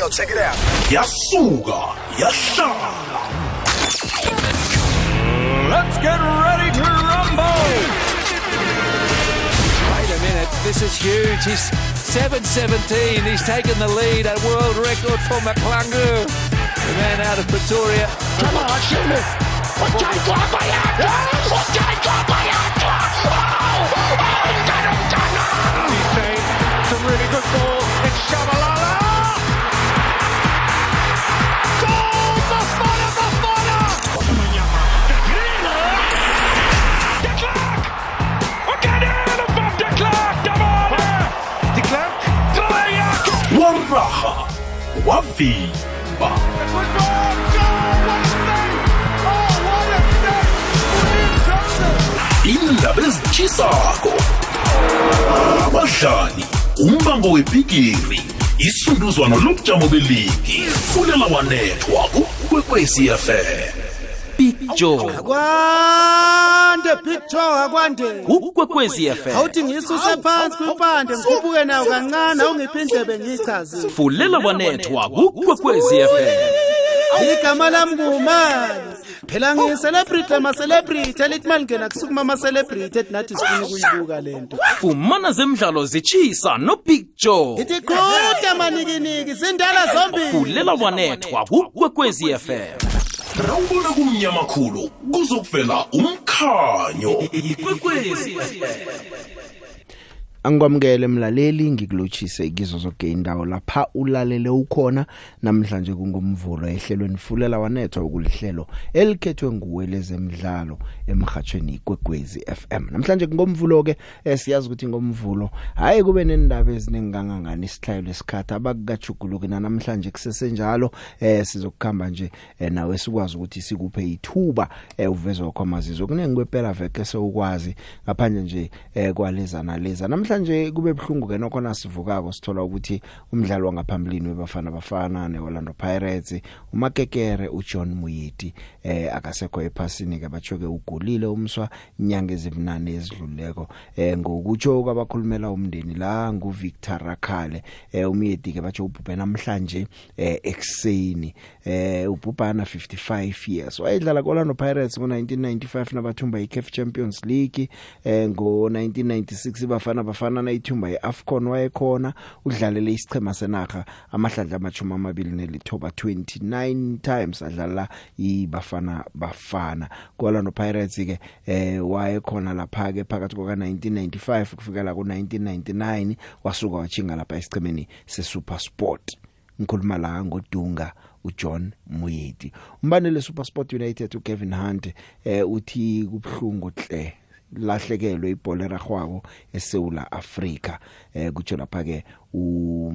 Yo, check it out. yasuka yahlala Let's get ready to rumble. Wait a minute, this is huge. He's 717. He's taken the lead, a world record for McClungu. The man out of Pretoria. Come on, shoot it! Utyayidwa bayadwa! Utyayidwa bayadwa! Oh! Oh, Dano Dano! He's saying it's a really good ball. It's Shabalala. Johnson! indaba ezitshisako abadlali umbango webhigiri isunduzwano lobujamo beligi fulela wanethwa kukwekwecfm big joe. Kwande picture akwande. Ukwekwezi fm awuthi ngisuse phansi kwimpande ngikhuphuke nayo kancane awungiphi indlebe ngiyichaze. Fulela wanethwa kukwekwezi fm igama lami ngumani. Phela ngiyicelebrity ama-celebrity. Elithi uma lingena kusukuma ama-celebrity ethi nathi sifuna ukuyibuka le nto. Fumana zemidlalo zitshisa nobig joe. Ngithi qhude manikiniki zindala zombili. Fulela wanethwa kukwekwezi fm rawubona kumnyama khulu kuzokuvela umkhanyo. Ikwekwezi. Angikwamukele mlaleli ngikulotshise kizo zonke indawo lapha ulalele ukhona. Namhlanje kungumvulo ehlelweni fulela wanethwa ukulihlelo elikhethwe nguwe lezemidlalo emhathweni igwegwezi FM namhlanje ngomvulo ke eh, siyazi ukuthi ngomvulo. Hayi kube nendaba ezinengangangani isihlayelo lesikhatha abakugajuguluke namhlanje kusesenjalo eh sizokukhamba nje eh, nawe sikwazi ukuthi sikuphe ithuba eh, uvezwe kwamazizwe kunengikwepela veke sewukwazi ngaphandle nje eh, kwaleza naleza namhlanje kube ebhlungu ke nokhona sivukako sithola ukuthi umdlalo wangaphambilini webafana bafana neOrlando Pirates umakekere uJohn Muyiti eh akasekho ephasini ke bachoke ugulile umswa inyanga ezibunane ezidluleko eh ngokutsho kwabakhulumela umndeni la nguVictor Rakhale eh umyedi ke batsho ubhubhe namhlanje eh ekseni eh ubhubhana 55 years. Wayedlala koLorlando Pirates ngo1995 nabathumba iCAF Champions League eh ngo1996 bafana bafana nayithumba iAfcon wayekhona udlalele isichema senaga amahlandla amachuma amabili nelithoba 29 times adlala ibafana bafana. koLorlando Pirates ke eh wayekhona lapha ke phakathi kwa 1995 kufikela ku1999 wasuka wachinga lapha esichemeni seSuperSport ngikhuluma la ngodunga uJohn Muyedi umbanele SuperSport United uKevin Hunt eh uthi kubhlungu hle lahlekelwe ibhola eragwako eSouth Africa eh kutsho lapha ke u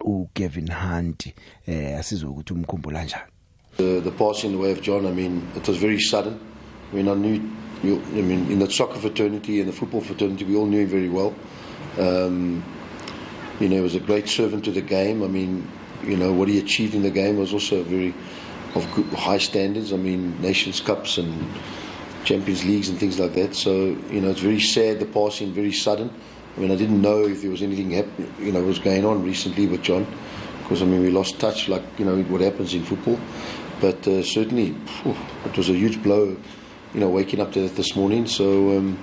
uKevin Hunt eh asizwe ukuthi umkhumbula njani The, the passing away of John, I mean, it was very sudden. I mean, I knew, you, I mean, in the soccer fraternity and the football fraternity, we all knew him very well. Um, you know, he was a great servant to the game. I mean, you know, what he achieved in the game was also very of high standards. I mean, Nations Cups and Champions Leagues and things like that. So, you know, it's very sad, the passing, very sudden. I mean, I didn't know if there was anything happen, you know, was going on recently with John, because I mean, we lost touch, like you know, what happens in football. But uh, certainly, phew, it was a huge blow, you know, waking up to that this morning. So, um,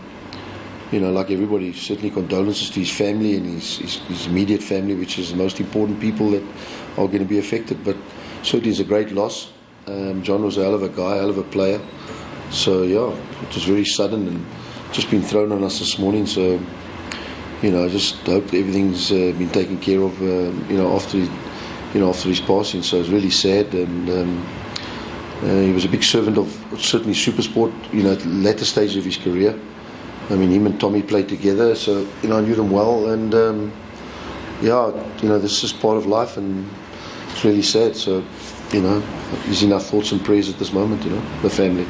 you know, like everybody, certainly condolences to his family and his, his, his immediate family, which is the most important people that are going to be affected. But certainly, it's a great loss. Um, John was a hell of a guy, hell of a player. So yeah, it was very sudden and just been thrown on us this morning. So you know, I just hope everything's uh, been taken care of. Uh, you know, after you know after his passing. So it's really sad, and um, uh, he was a big servant of certainly SuperSport. You know, at the latter stage of his career. I mean, him and Tommy played together, so you know I knew them well, and um, yeah, you know, this is part of life, and it's really sad. So you know, he's in our thoughts and prayers at this moment. You know, the family.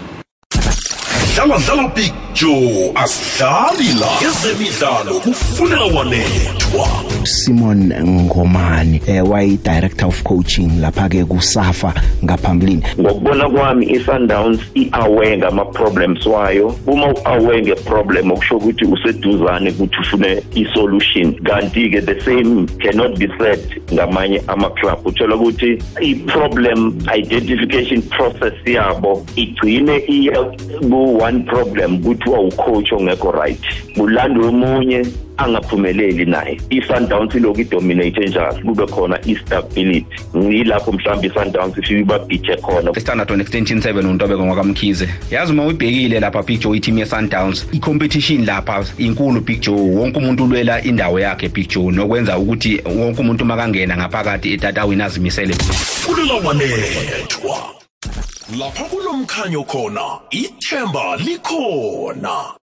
Dlala dlala big joe asidlali la ezemidlalo kufunela wanethwa. Simon Ngomani eh wayi director of coaching lapha ke kuSafa ngaphambilini? Ngokubona kwami i-sundowns i-aware ngama-problems wayo uma u-aware nge-problem okusho ukuthi useduzane ukuthi ufune i-solution kanti-ke the same cannot be said ngamanye ama-club. Uthola ukuthi i-problem identification process yabo igcine iya ku-one problem kuthiwa ucoach ongekho right. Kulandwe omunye angaphumeleli naye. I-sundowns ilokhu idominate njalo kube khona i-stability yilapho mhlawumbe i-sundowns ifike ibabhije khona. Standard on extension 7 untobeko ngwakamkhize. Yazi uma uyibhekile lapha big joe i-team ye-sundowns i-competition lapha inkulu big joe. Wonke umuntu ulwela indawo yakhe big joe nokwenza ukuthi wonke umuntu makangena ngaphakathi etatawini azimisele. Fulela wanethwa lapha kulomkhanyo khona ithemba likhona.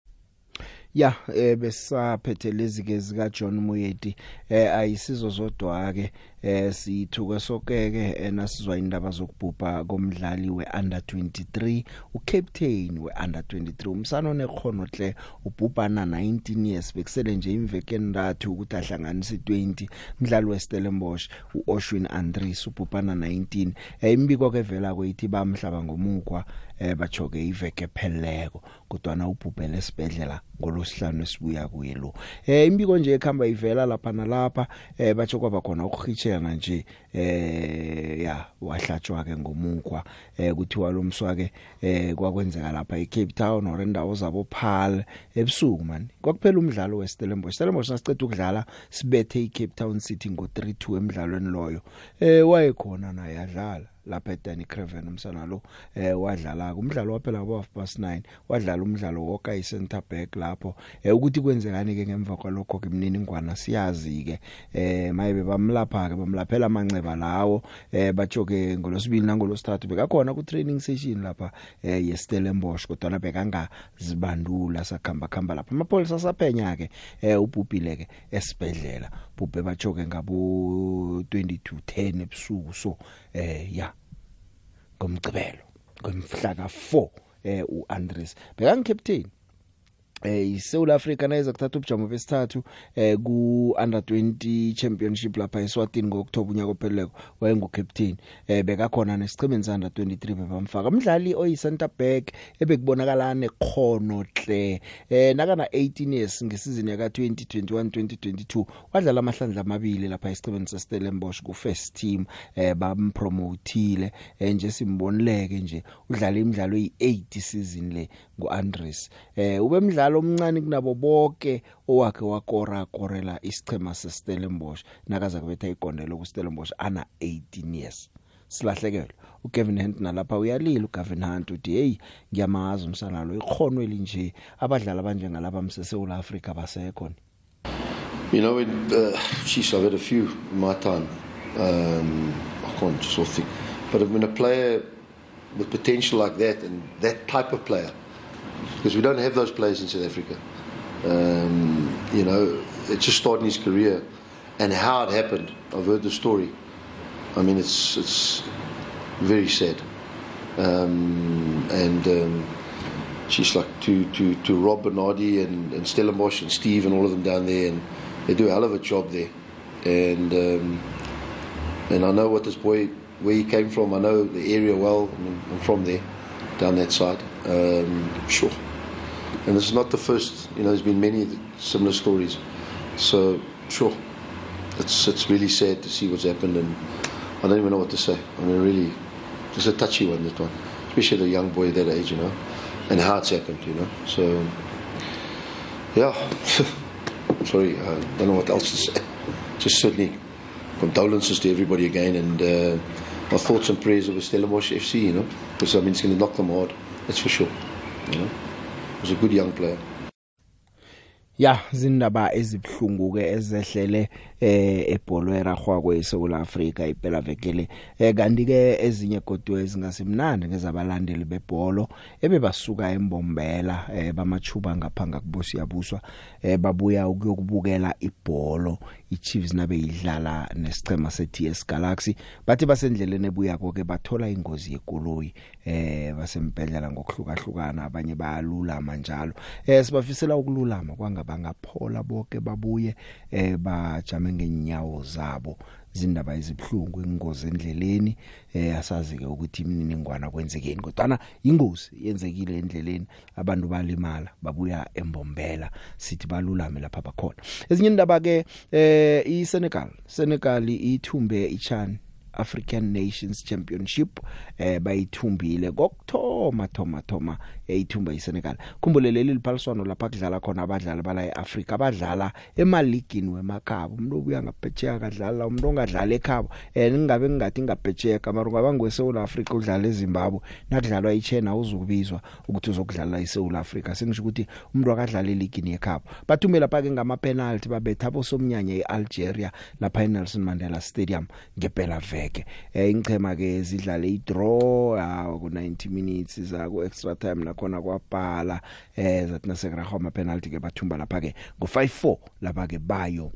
Ya eh besaphethe lezi ke zika John Muyeti eh ayisizo zodwa ke eh sithuke sokeke eh, nasizwa indaba zokubhubha komdlali weUnder 23 ucaptain weUnder 23 umsana onekhono hle ubhubhana 19 years bekusele nje imveke endathu ukuthi ahlanganise 20 umdlali weStellenbosch uOshwin Andries ubhubhana 19 eh imbiko ke vela kweyithi bamhlaba ngomukwa eh bajoke iveke epheleleko kodwa na ubhubhele esibedlela ngolosihlanu esibuya kuye lo. Eh imbiko nje ekhamba ivela lapha nalapha eh batsho kwaba khona ukukhitshela nje eh ya wahlatshwa ke ngomukwa eh kuthiwa lo mswake eh kwakwenzeka lapha eCape Town or endawo zabo Paarl ebusuku man. Kwakuphela umdlalo weStellenbosch Stellenbosch nasiceda ukudlala sibethe iCape Town City ngo3-2 emidlalweni loyo. Eh wayekhona naye yadlala lapha eDani Craven umsana lo eh wadlala umdlalo waphela ngo half past 9 wadlala umdlalo woka i center back lapho. Eh ukuthi kwenzekani ke ngemva kwalokho ke imniningwana siyazi ke eh mayibe bamlapha ke bamlaphela amanceba lawo. Eh bajoke ngolosibili nangolosithathu bekakhona ku training session lapha eh yeStellenbosch kodwa na bekanga zibandula sakhamba khamba lapha. Amapolisa saphenya ke eh ubhubhile ke esibedlela bhubhe bajoke ngabo 2210 ebusuku so eh ya ngomgcibelo ngomhla ka4 eh uAndres. Bekang captain. Eh iSouth Africa nayiza kuthatha ubujamo besithathu eh ku under 20 championship lapha eSwatini ngoOctober unyaka opheleleko wayengu captain eh bekakhona nesichimeni under 23 bebamfaka. Umdlali oyi center back ebekubonakala nekhono hle eh nakana 18 years ngesizini yaka 2021 2022 wadlala amahlandla amabili lapha esichimeni seStellenbosch ku first team eh bampromotile. Eh nje simbonileke nje udlala imidlalo eyi8 season le. nguAndres eh ube mdlalo omncane kunabo bonke owakhe wakora korela isichema seStellenbosch nakaza kubetha igondelo kuStellenbosch ana 18 years silahlekelwe uGavin Hunt nalapha uyalila uGavin Hunt uthi hey ngiyamazi umsana lo ikhono elinje abadlali abanjengalaba msesewula Africa basekho You know, it, uh, sheesh, I've had a few in my time. Um, I can't just all think. But when a player with potential like that and that type of player, because we don't have those players in South Africa, um, you know, it's just starting his career and how it happened. I've heard the story. I mean, it's it's very sad. Um, and um, she's like to, to, to Rob Bernardi and, and Stellenbosch and Steve and all of them down there, and they do a hell of a job there. And um, and I know what this boy where he came from. I know the area well. I mean, I'm from there, down that side. Um, sure. And this is not the first. You know, there's been many similar stories. So sure, it's it's really sad to see what's happened, and I don't even know what to say. I mean, really, it's a touchy one. That one, especially the young boy that age, you know, and how it's happened, you know. So yeah, sorry, I don't know what else to say. Just certainly condolences to everybody again, and uh, my thoughts and prayers with Stellenbosch FC, you know, because I mean it's going to knock them hard. That's for sure. You know, he was a good young player. ya zindaba ezibhlungu ke ezehlele eh ebholo eragwa kweSouth Africa iphela vekele. Eh kanti ke ezinye kodwa ezingasimnandi ngezabalandeli bebholo ebebasuka embombela eh bamachuba ngaphanga kubusi yabuswa eh babuya ukuyokubukela ibholo. iChiefs nabe idlala nesicema seTS Galaxy. Bathi basendleleni ebuya konke bathola ingozi yekoloyi eh basempedlela ngokuhlukahlukana abanye bayalula manjalo eh sibafisela ukululama kwangabangaphola bonke babuye eh bajame ngenyawo zabo zindaba ezibhlungu ingozi endleleni eh asazi ke ukuthi imininingwana kwenzekeni. Kodwa ingozi yenzekile endleleni. Abantu balimala babuya embombela sithi balulame lapha bakhona. Ezinye indaba ke eh iSenegal. Senegal ithumbe iChan. African Nations Championship eh bayithumbile kokthoma thoma thoma eyithumba iSenegal. Khumbule leli liphaliswano lapha kudlala khona abadlali bala eAfrica abadlala emaligini wemakhabo. Umuntu obuya ngaphetsheya kadlala umuntu ongadlala ekhabo. Eh ningabe ngingathi ngapetsheya kamari ngaba ngweSouth Africa udlala eZimbabwe nakudlalwa iChina uzokubizwa ukuthi uzokudlala eSouth Africa sengisho ukuthi umuntu akadlala eligini yekhabo. Bathume lapha ke ngama penalty babetha bosomnyanya eAlgeria lapha eNelson Mandela Stadium ngempela veke eh ingchema ke zidlale idraw ku 90 minutes za ku extra time nakhona kwabhala. Eh zathi nasekuraho ama penalty ke bathumba lapha ke ngo 5-4 lapha ke bayo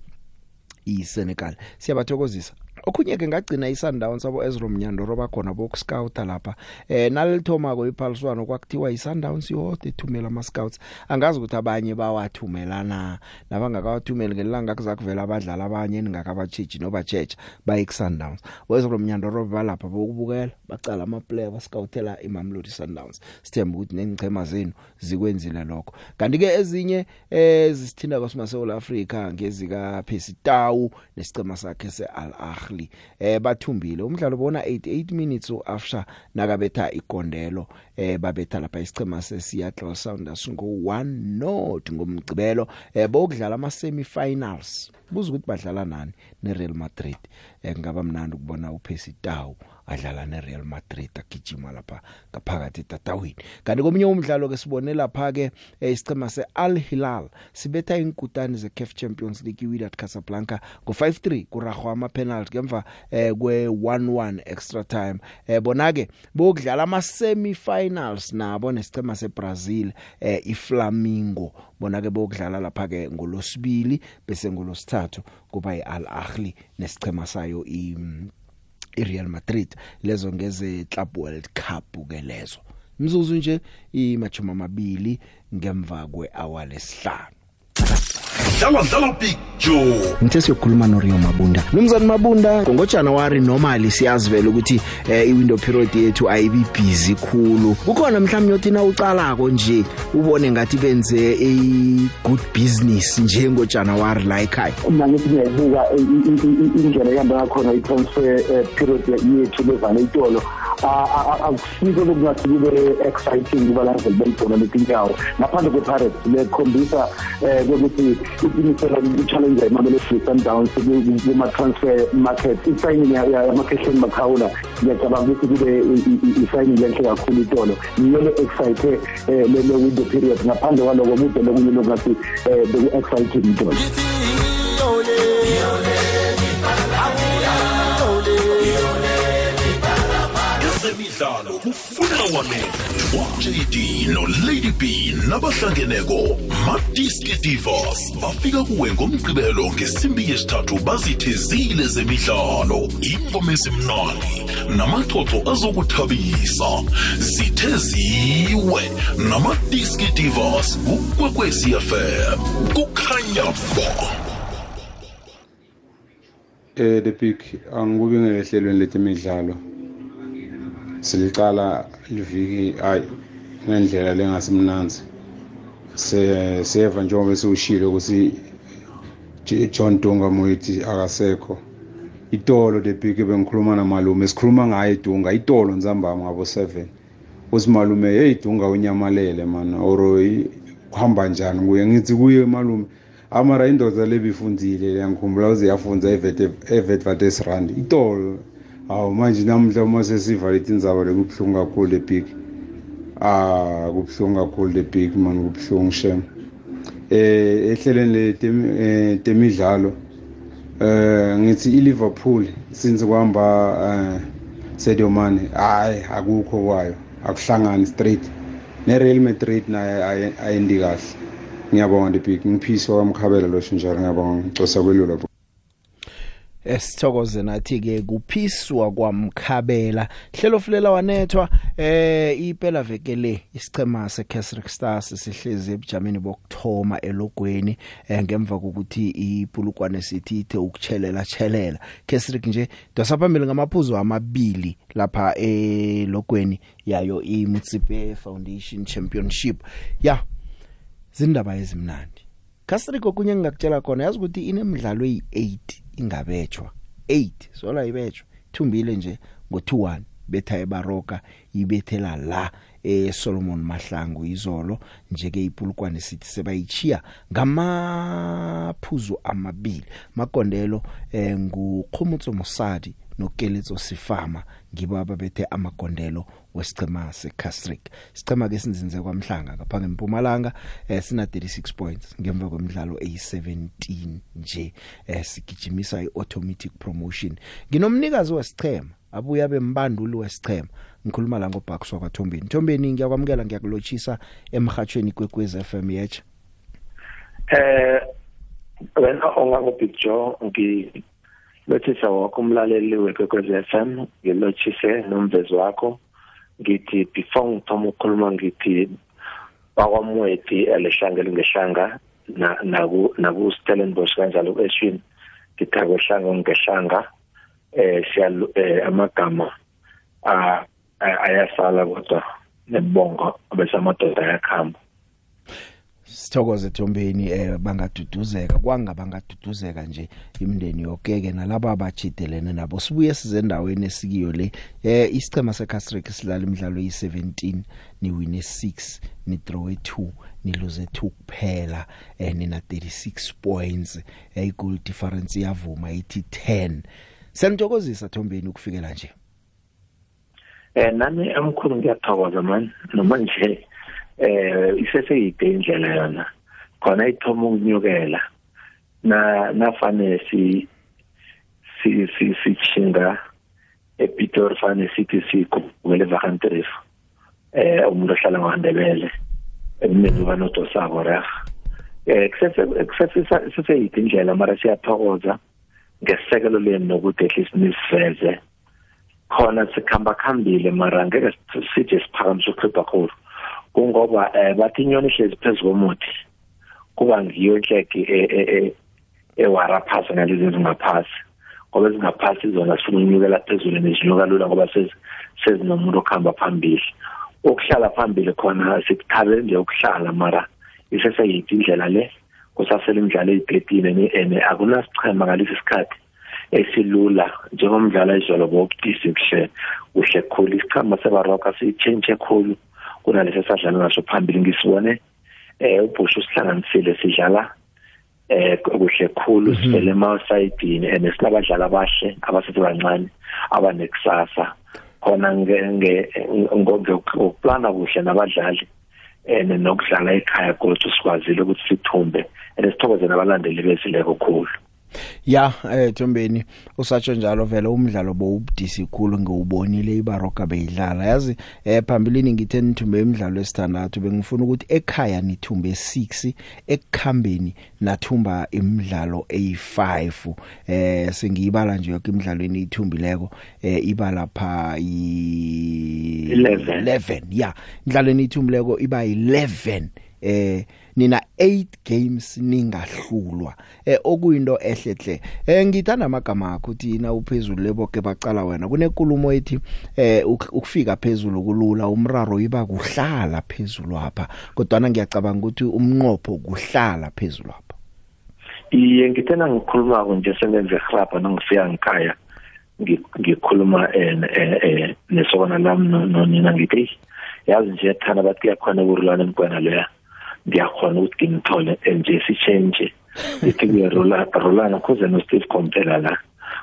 iSenegal. Siyabathokozisa okhunye ke ngagcina iSundowns abo Ezro Mnyando roba khona boku scout lapha. Eh nalithoma ko iphaliswano kwakuthiwa iSundowns yode ethumela ama scouts angazi ukuthi abanye bawathumelana. Nabangakawathumeli ngelanga kuzakuvela abadlali abanye engakabachechi noba checha baye kuSundowns. Ezro Mnyando roba lapha bokubukela bacala ama player bascoutela iMamelodi Sundowns. Sithemba ukuthi nengchema zenu zikwenzile lokho. Kanti ke ezinye eh zisithinda kwaSouth Africa ngezika Percy Tau nesicema sakhe seAl Ahly. Eh bathumbile. Umdlalo bona 88 minutes after nakabetha igondelo eh babetha lapha isicema seSeattle Sounders ngo 1 not ngomgcibelo eh bokudlala ama semi-finals buza ukuthi badlala nani neReal Madrid eh ngaba mnandi ukubona uPercy Tau adlala neReal Madrid agijima lapha ngaphakathi etatawini kanti komunye umdlalo ke sibone lapha ke isicema seAl Hilal sibetha inkutani zeCAF Champions League iWydad Casablanca ngo5-3 kuragwa ama penalty ngemva eh kwe 1-1 extra time. Eh bona ke bokudlala ama semi-finals nabo nesicema seBrazil eh iFlamingo bona ke bokudlala lapha ke ngolosibili bese ngolosithathu kuba iAl Ahly nesicema sayo i iReal Madrid lezo ngeze Club World Cup ke lezo. Imzuzu nje imachuma amabili ngemva kwehour lesihlanu. Dlala dlala big joe. Ngithe siyokhuluma noRio Mabunda. Nomzana Mabunda ngoJanuary normally siyazivela ukuthi eh, iwindow period yethu ayibi busy khulu. Kukhona mhlawumnye uthi na ucalako nje ubone ngathi benze a good business nje ngoJanuary la ekhaya. Mina ngithi ngiyayibuka indlela ehamba ngakhona i-transfer period yethu levale itolo akusikho lokungathi kube exciting kubalandeli belibhola letinyawo ngaphandle kwe-pirates lekhombisa um kokuthi iqinisela i-challenge imamelodi sundowns kuma-transfer market. I-signing yamakehleni makhawula ngiyacabanga ukuthi kube i-signing lenhle kakhulu itolo. Yiyo le-excite le window period. Ngaphandle kwaloko kude lokunye lokungathi um beku-exciting itolo ezemidlalo kufuna wanethwa JD no Lady B nabahlangeneko Madiski Divas. Bafika kuwe ngomgqibelo ngesimbi yesithathu bazithezile zemidlalo. Ingoma esimnandi namaxoxo azokuthabisa. Zitheziwe namadiski Divas ukwekwezi FM kukhanya ba. Eh the big angikubinge ehlelweni letemidlalo. Silicala liviki hayi ngendlela lengasimnanzi se seva njengoba siushilo ukuthi John Dunga Moeti akasekho. Itolo big bengikhuluma namalume sikhuluma ngaye Dunga itolo nzambama ngabo 7 uthi malume hey Dunga unyamalele man oro kuhamba njani? Kuye ngithi kuye malume amara indoda lebifundile ngikhumbula uze yafunza evet evet Vatesrand itolo awu manje namhla uma sesiva lethi indzaba lekubuhlungu kakhulu le big. Ah kubuhlungu kakhulu le big man kubuhlungu shem. Eh ehleleni le temidlalo eh ngithi iLiverpool since kwamba eh Sadio Mane hayi akukho kwayo akuhlangani straight. neReal Madrid naye ayendi kahle. Ngiyabonga ndibhiki ngiphiso kwamkhabela lo shinjalo ngiyabonga ngicosa kwelula esithokoze nathi ke kuphiswa kwamkhabela. Hlelo fulela wanethwa eh iphela veke le isichema seCasric Stars sihlezi ebujameni bokthoma elogweni eh, ngemva kokuthi ipulukwane sithi ithe ukuchelela chelela Casric nje dosaphambili ngamaphuzu amabili lapha elogweni yayo iMutsipe Foundation Championship. Ya zindaba ezimnandi. Casric okunye ngingakutshela khona yazi ukuthi inemidlalo eyi8 ingabetshwa 8 sola ibetshwa thumbile nje ngo21 betha ebaroka ibethela la eh Solomon Mahlangu izolo njeke ipulukwane sithi sebayichiya ngamaphuzu amabili. Makondelo eh nguqhumutso Mosadi nokeletso sifama ngibo ababethe amagondelo wesicema seCastric. Sicema ke sinzinze kwamhlanga ngapha ngempumalanga eh, sina 36 points ngemva kwemidlalo eyi17 nje eh, sigijimisa iautomatic promotion. Nginomnikazi wesicema abuya bembanduli wesicema ngikhuluma la ngobhakiswa kwaThombeni Thombeni ngiyakwamukela ngiyakulochisa emhathweni kwekwez FM yecha eh wena ongangobigjo ngi lothisa wakho umlaleli wekwekwez FM ngilochise nomvezo wakho. Ngithi before ngithoma ukukhuluma ngithi bakwamweti elehlanga lingehlanga na naku naku Stellenbosch kanjalo eSwini ngithi akehlanga ngehlanga eh siya amagama a ayasala kodwa nebongo bese amadoda ayakhamba. Sithokoze Thombeni eh bangaduduzeka kwanga bangaduduzeka nje imndeni yokeke nalabo abachidelene nabo. Sibuye size endaweni esikiyo le eh isicema seCastric silala imidlalo yi17 ni win 6 ni draw 2 ni lose 2 kuphela eh nina 36 points. Eh goal difference yavuma ithi 10 Sentokozisa Thombeni ukufikela nje. Eh nami emkhulu ngiyathokoza man noma nje eh iseseyide indlela yona. Khona ithoma ukunyukela. Na nafane si si si sichinga ePitor fane sithi sikubele vakantrif eh umuntu ohlala ngandebele emini banoto sabo ref eh kusese kusese indlela mara siyathokoza ngesekelo leni nokuthi at least nisiveze. Khona sikhamba khambile mara ngeke sithi siphakamisa ukhipha khulu. Kungoba eh bathi inyoni ihlezi phezulu komuthi. Kuba ngiyo inhleki ewaraphasi ngalezi ezingaphasi. Ngoba ezingaphasi zona sifuna unyukela phezulu nezinyuka lula ngoba sezinomuntu okuhamba phambili. Ukuhlala phambili khona sikuthabe nje ukuhlala mara iseseyiphi indlela le? Kusasele imidlalo eyi-13 and akunasichema ngalesi sikhathi esilula. Njengomdlalo izolo bobudisi kuhle kuhle khulu. Isichama sebaroka sitshentshe khulu. Kunalesi esadlala ngaso phambili ngisibone eh ubhushu sihlanganisile sidlala eh kuhle khulu sivele emawusayidini and sinabadlali abahle abasethi bancane abanekusasa. Khona ngokuplana kuhle nabadlali and nokudlala ekhaya kodwa sikwazile ukuthi sithumbe and sithokoze nabalandeli bezileko khulu. Ya eh Thombeni usatsho njalo vele umdlalo bowubudisi khulu ngiwubonile ibaroka beyidlala. Yazi eh phambilini ngithe nithumbe imidlalo esithandathu bengifuna ukuthi ekhaya nithumbe 6 ekukhambeni nathumba imidlalo eyi5 eh sengiyibala nje yonke imidlalo eniyithumbileko eh ibala pha i 11 11 ya. Imidlalo eniyithumbileko iba 11 eh nina 8 games ningahlulwa. Eh okuyinto ehlehle eh ngithanda amagama akho uthi na uphezulu leboke bacala wena. Kunenkulumo ethi eh ukufika phezulu kulula umraro iba kuhlala phezulu lapha kodwa ngiyacabanga ukuthi umnqopho kuhlala phezulu lapha iye ngithena ngikhuluma nje sengenze hlapha nangifika ngikhaya ngikhuluma eh nesokana lami nonina ngithi yazi nje thana bathi kuyakhona ukurulana emgwana leya ngiyakhona ukuthi ngithole nje sichange ithi kuyerola rolana kuze no Steve Kompela la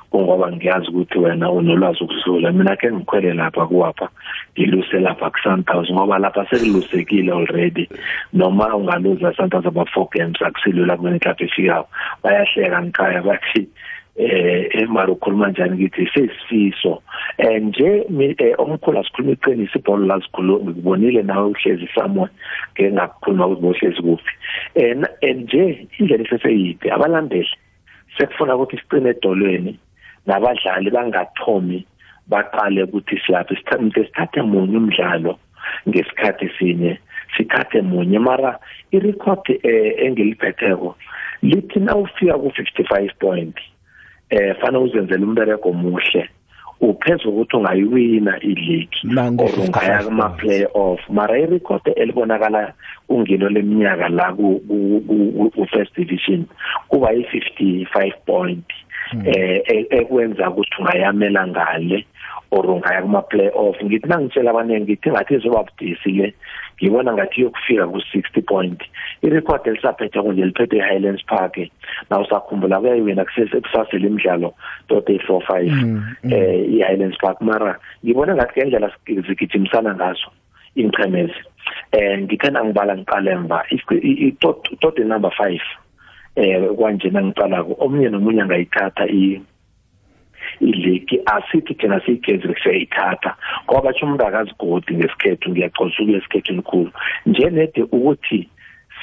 kungoba ngiyazi ukuthi wena unolwazi ukudlula mina ke ngikhwele lapha kuwapha ngiluse lapha ku Sundowns ngoba lapha sekulusekile already. Noma ungaluza Sundowns aba 4 games akusilula kune club efikayo bayahleka ngikhaya bathi eh emaro khuluma njani ngithi sesifiso. Eh nje eh, omkhulu asikhuluma iqiniso ibhola lazikhuluma ngibonile nawe uhlezi somewhere ke ngakukhuluma ukuthi bohlezi kuphi. Eh na- eh, nje indlela iseseyiphi abalandeli sekufuna ukuthi sicine edolweni nabadlali bangathomi baqale ukuthi siyaphi sithathe sithathe munye umdlalo ngesikhathi sinye sithathe munye. Mara irecord engiliphetheko lithi nawufika ku 55 point eh fana uzenzele umbereko muhle uphezulu ukuthi ungayiwina i-league or ungaya 55 kuma-play off mara irecord elibonakala kungilo leminyaka la ku- ku- ku- ku-first division kuba yi-55 point. Eh e- ekwenza ukuthi ungayamela ngale or ungaya kuma-play off ngithi nangitshela abaningi ngithi ngathi izoba budisi le ngibona ngathi yokufika ku-60 point. Irecord elisaphethe kunje liphethe i-highlands park. Na usakhumbula kuyayiwina kusasele imidlalo tot eyi-four five eh i-highlands park. Mara ngibona ngathi ngendlela zigijimisana ngazo inqemezi eh ngithe nangibala ngiqala emva. I- tot number 5 eh kwanjena ngiqalako omunye nomunye angayithatha i iligi asithi thina siyigezile siyayithatha ngoba batsho umuntu akazigodi ngesikhethu ngiyacosa ukuya esikhethweni khulu nje nede ukuthi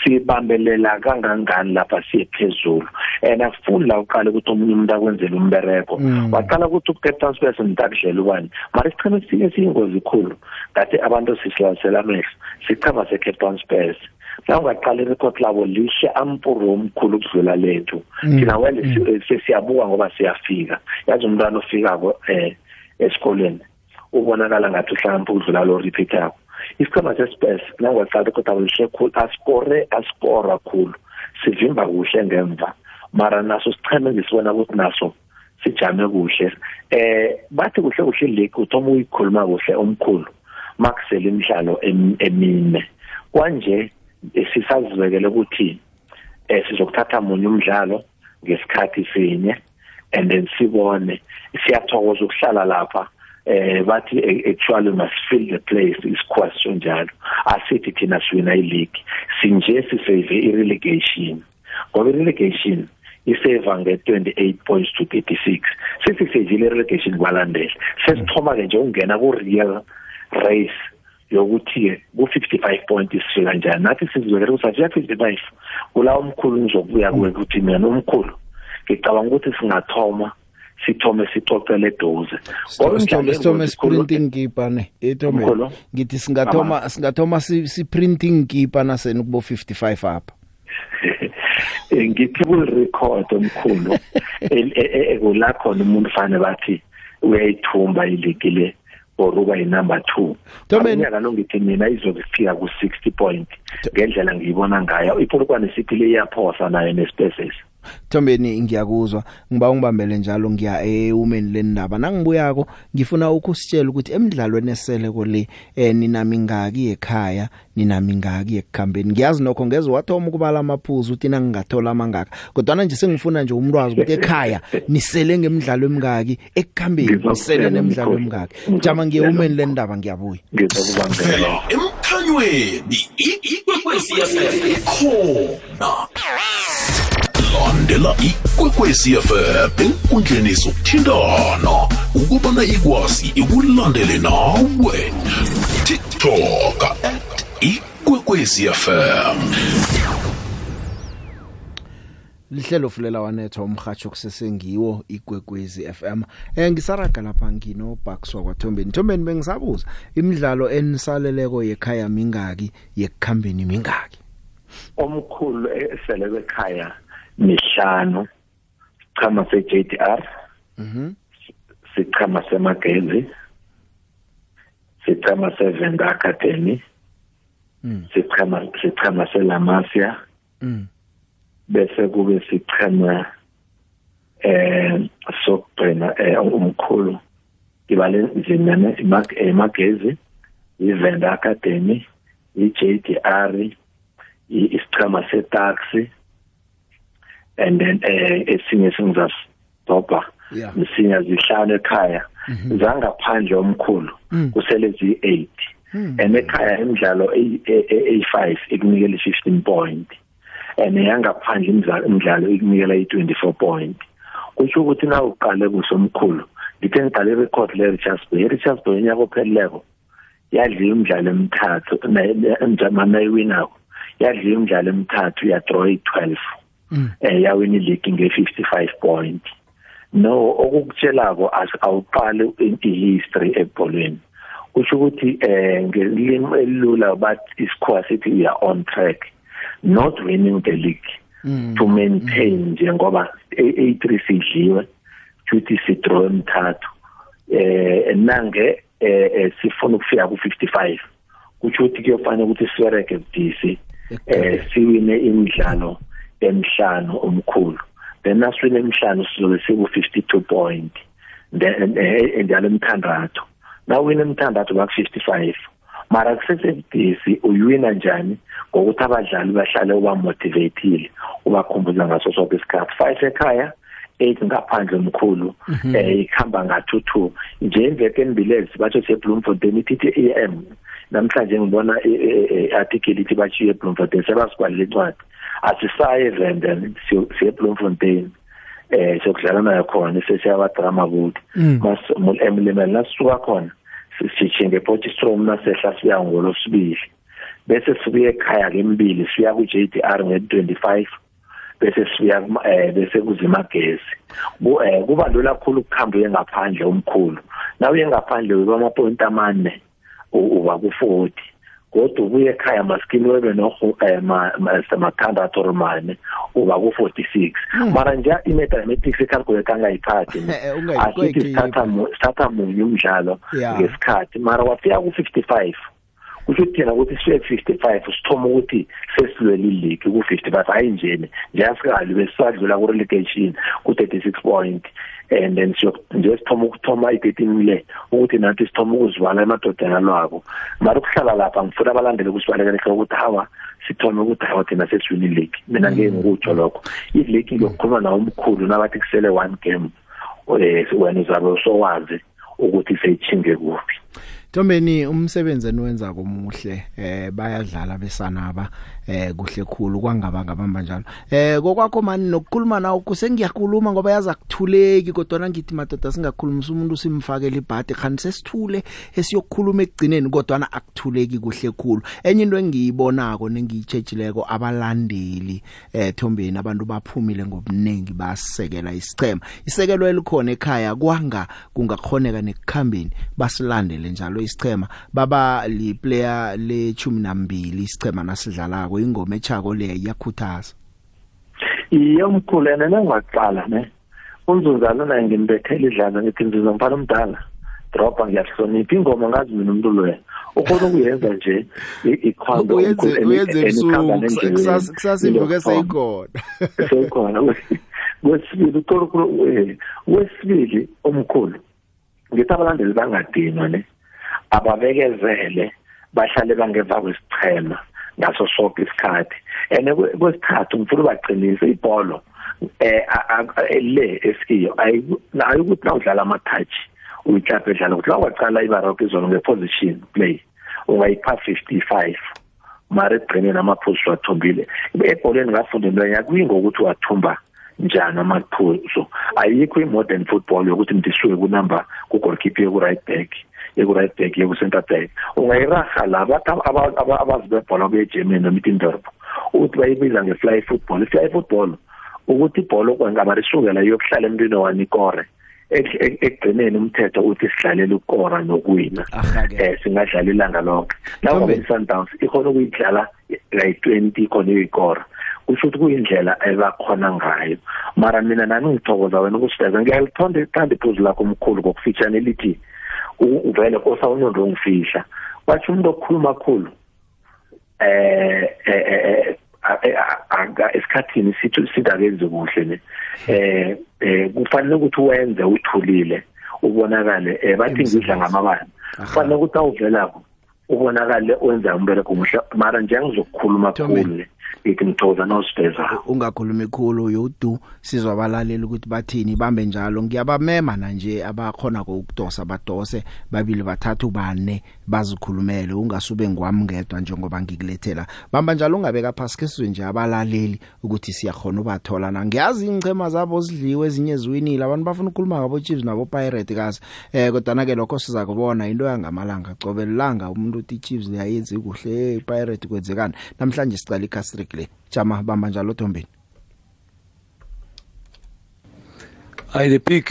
sibambelela kangangani lapha siye phezulu and akufuni la uqale ukuthi omunye umuntu akwenzele umbereko Mm. waqala ukuthi ucape town spurs ngitakudlela ubani mara isichema esinye siyingozi khulu. Ngathi abantu sisilasela amehlo sichema se-cape town spurs la ungaqala irekhodi labo lihle ampuro omkhulu ukudlula lethu. Mm. thina wele si- sesiyabuka ngoba siyafika. Yazi umntwana ofikako eh esikoleni ubonakala ngathi uhlakaniphile ukudlula lo repeat yakho. Isichema sespurs nangwaqala irekhodi labo lihle khulu asikore asikora khulu. Sivimba kuhle ngemva. Mara naso sicheme ngisibona ukuthi naso sijame kuhle. Eh bathi kuhle kuhle league uthoma uyikhuluma kuhle omkhulu makusele imidlalo em- emine. Kwanje sisazibekele ukuthi eh sizokuthatha munye umdlalo ngesikhathi sinye and then sibone. Siyathokoza ukuhlala lapha eh bathi eh, actually must fill the place isikwaso njalo asithi thina siwina i-league. Sinje sisave i-relegation. Ngoba i-relegation iseva nge-28 points to 36 sesisevile i-relegation kwalandela. Sesithoma-ke nje ukungena ku-real race yokuthi-ke ku-55 point sifika njani nathi sizibekele ukuthi asiya 55 kula omkhulu ngizokubuya kuwe ukuthi mina omkhulu ngicabanga ukuthi singathoma sithome sicocele eduze. Ngoba imidlalo Sithome sithome engozi khulu- sprinting keeper ne ethome Mkhulu. ngithi singathoma singathoma si si printing keeper naseni kubo 55 apha. Eh, ngithi kurecord omkhulu El- e- e- ekula khona umuntu fane bathi uyayithumba iligi le. Or uba yi-number two. Thobeni- unyaka lo ngithi mina izokufika ku-sixty point ngendlela ngiyibona ngayo. Ipolokwane sithi le iyaphosa nayo nespaces Thombeni ngiyakuzwa ngiba ungibambele njalo ngiya ewomen lendaba nangibuyako ngifuna ukusitshela ukuthi emidlalweni esele kole eh ninami ngaki ekhaya ninami ngaki ekukhambeni ngiyazi nokho ngeze wathoma ukubala amaphuzu uthi nangingathola amangaka kodwa nje sengifuna nje umntwazi ukuthi ekhaya nisele ngemidlalo emingaki ekukhambeni nisele nemidlalo emingaki jama ngiye women lendaba ngiyabuya ngizokubambela emkhanyweni ikwekwezi fm khona landela ikwekwezi fm enkundleni zokuthintana ukubana ikwazi ikulandele nawe. Tiktok at ikwekwezi fm lihlelo fulela wanetha umhatsho kusesengiwo igwegwezi FM eh ngisaraga lapha ngino Bucks wakwaThombeni. Thombeni bengisabuza imidlalo enisaleleko yekhaya mingaki yekukhambeni mingaki? Omkhulu esele bekhaya mihlanu sichama se-JDR mhm sichama semagezi sichama sevenda academy Mm. sichama sichama selamasia mm bese kube sichama eh sokugcina eh umkhulu ibale nzinene emagezi ivenda academy i-JDR isichama setaxi and then eh esinye singizasitopha Yeah. msinya zihlanu ekhaya Mhm. zangaphandle omkhulu Mm. kusele zi-8 Mm. and ekhaya imidlalo eyi-5 ikunikela i-15 point and yangaphandle imidla- imidlalo ikunikela i-24 point kusho ukuthi na uqale kusomkhulu ngithe ngiqale record le Richards Bay Richards Bay nyaka opheleleko yadliwa imidlalo emithathu njama nayiwinako yadliwa imidlalo emithathu ya draw i12 eh yawina ileague nge55 point no okukutshelako awuqali i-history ebholweni. Kusho ukuthi eh ngelimi elula but isikhowa sithi we are on track not winning the league. Mm. to maintain njengoba A3 sidliwe futhi sidraw emithathu eh nange eh sifuna ukufika ku55 kusho ukuthi kuyofanele ukuthi siwereke budisi eh siwine imidlalo emihlanu omkhulu. Then naswine emihlanu sizobe siku 52 point then njalo emthandathu nawina emthandathu baku 55 mara kusesebudisi uyiwina njani ngokuthi abadlali bahlale uba motivated ubakhumbuza ngaso sonke isikhathi. Five ekhaya eight ngaphandle omkhulu Mhm. eh ikhamba nga-two two nje imveke embilezi batho sebloemfontein ithi am namhlanje ngibona i-article ithi bachiye ebloemfontein sebasibhalela incwadi. Asisaye evenden siye ebloemfontein eh sokudlala nayo khona sesiyabadrama kude. Mm. emlimeli nasisuka khona sisitshe ngepotistrom nasehla siya ngolosibili bese sibuye ekhaya kembili siya ku-JDR nge-25 bese siya eh bese kuzima gesi Bu- eh, kuba lula kakhulu ukuhamba uye ngaphandle omkhulu na uye ngaphandle uba amapoint amane. Uba ku-40 kodwa ubuye ekhaya maskini webe noho eh, ma- ma- mathandathu or mane uba ku-46 Mm. mara nje i-mathematics icalculate angayiphathi Eh, ungayiqedi asithi sithatha mu- sithatha munye umdlalo Yeah. ngesikhathi. Mara wafika ku-55 kusho ukuthi thina ukuthi siye ku-55 sithoma ukuthi sesilwela ileague ku-55 hayi njeni njeyasikali besisadlula ku-relegation ku-36 point and then siyo- nje sithoma ukuthoma i-13 le ukuthi nathi sithoma ukuzivala emadodana lwabo mara ukuhlala lapha ngifuna abalandeli kusibalekelehle ukuthi hawa sithome ukuthi hawa thina sesiwina ileague. Mina ngeke ngikutsho lokho. Ileague ngiyokukhuluma nawo omkhulu nabathi kusele one game eh wena uzabe usowazi ukuthi seyichinge kuphi. Ntombeni umsebenzi eniwenza komuhle eh bayadlala besanaba eh kuhle khulu kwangaba ngabamba njalo. Eh kokwakho mani nokukhuluma nawo kusengiyakhuluma ngoba yaza kuthuleki kodwa ngithi madoda singakhulumisa umuntu simfakele ibhadi khani sesithule esiyokukhuluma ekugcineni kodwa akuthuleki kuhle khulu. Enye into engiyibonako nengiyitshejileko abalandeli eh Thombeni abantu baphumile ngobunengi basekela isichema isekelo elikhona ekhaya kwanga kungakhoneka nekukhambeni basilandele njalo isichema baba li player le 12 isichema nasidlalako ingoma echako le iyakhuthaza. Iye omkhulu yena nangaqala ne? Unzunzana naye ngimbethela idlala ngithi nzuza mfana omdala dropa ngiyahlonipha. Ingoma ngazi mina umuntu loya ukhona ukuyenza nje i- ikhombe uyenze omkhulu, uyenze and- and ikhamba ebusuku nendleleni. kusasa kusasivuke Ilokuthoma. seyikhona seyikhona kwesibili ukhulukhulu eh, kwesibili omkhulu ngithi abalandeli bangadinwa ne? Ababekezele bahlale bangeva kwesichema ngaso sonke isikhathi. And kwe- kwesithathu ngifuna ubaqinise ibholo eh a- a- le esiyo ayi- ayikuthi na udlala ama-touch uyiklapha edlala ukuthi la waqala ibaroka izolo nge-position play ungayipha 55 mara ekugcineni amaphuzu wathumbile ebholeni ngafundela kuyingokuthi wathumba njani amaphuzu ayikho i-modern football yokuthi ndisuke kunumber ku-goalkeeper yeku-right back. Yeku-right back yeku-center back ungayiraha la abantu aba- aba- abazi bebhola kuye-germany nomidindorp ukuthi bayibiza nge-fly football. I-fly football ukuthi ibhola kwengaba lisukela yokuhlala emntwini wanikore Ek- ek- ekugcineni umthetho uthi sidlalele ukora nokuwina. Eh singadlala ilanga lonke lawo Thombe. i-sundowns ikhona ukuyidlala kayi-twenty ikhona uyikora. Kusho ukuthi kuyindlela ebakhona ngayo. Mara mina nami ngithokoza wena ukusiveza ngiyalithonda ithanda iphuzu lakho omkhulu ngokufitshane elithi u- uvele kosa unondo ongifihla batsho umuntu okukhuluma khulu eh eh, eh a- a- esikhathini sithi sidakenze kuhle ne eh eh kufanele ukuthi wenze uthulile ubonakale. Eh bathi ngidla ngamabala. Kufanele ukuthi awuvelako ubonakale wenza umbereko muhle. Mara nje ngizokukhuluma khulu ne big ngithokoza nosibeza ungakhulumi khulu yodu sizwa abalaleli ukuthi bathini bambe njalo. Ngiyabamema na nje abakhona ukudosa badose babili bathathu bane. Bazikhulumele ungasube ngwami ngedwa njengoba ngikulethela. Bamba njalo ungabeka phasi kesizwe nje abalaleli ukuthi siyakhona ubathola. Na ngiyazi ingcema zabo zidliwe ezinye ziwinile abantu bafuna ukukhuluma ngabo Chiefs nabo Pirate kazi. Eh kodwa ke lokho siza kubona into yangamalanga cobelanga umuntu uthi Chiefs leyayenzi kuhle Pirate kwenzekani. Namhlanje sicala iCastrick le jama bamba njalo Thombeni hayi the big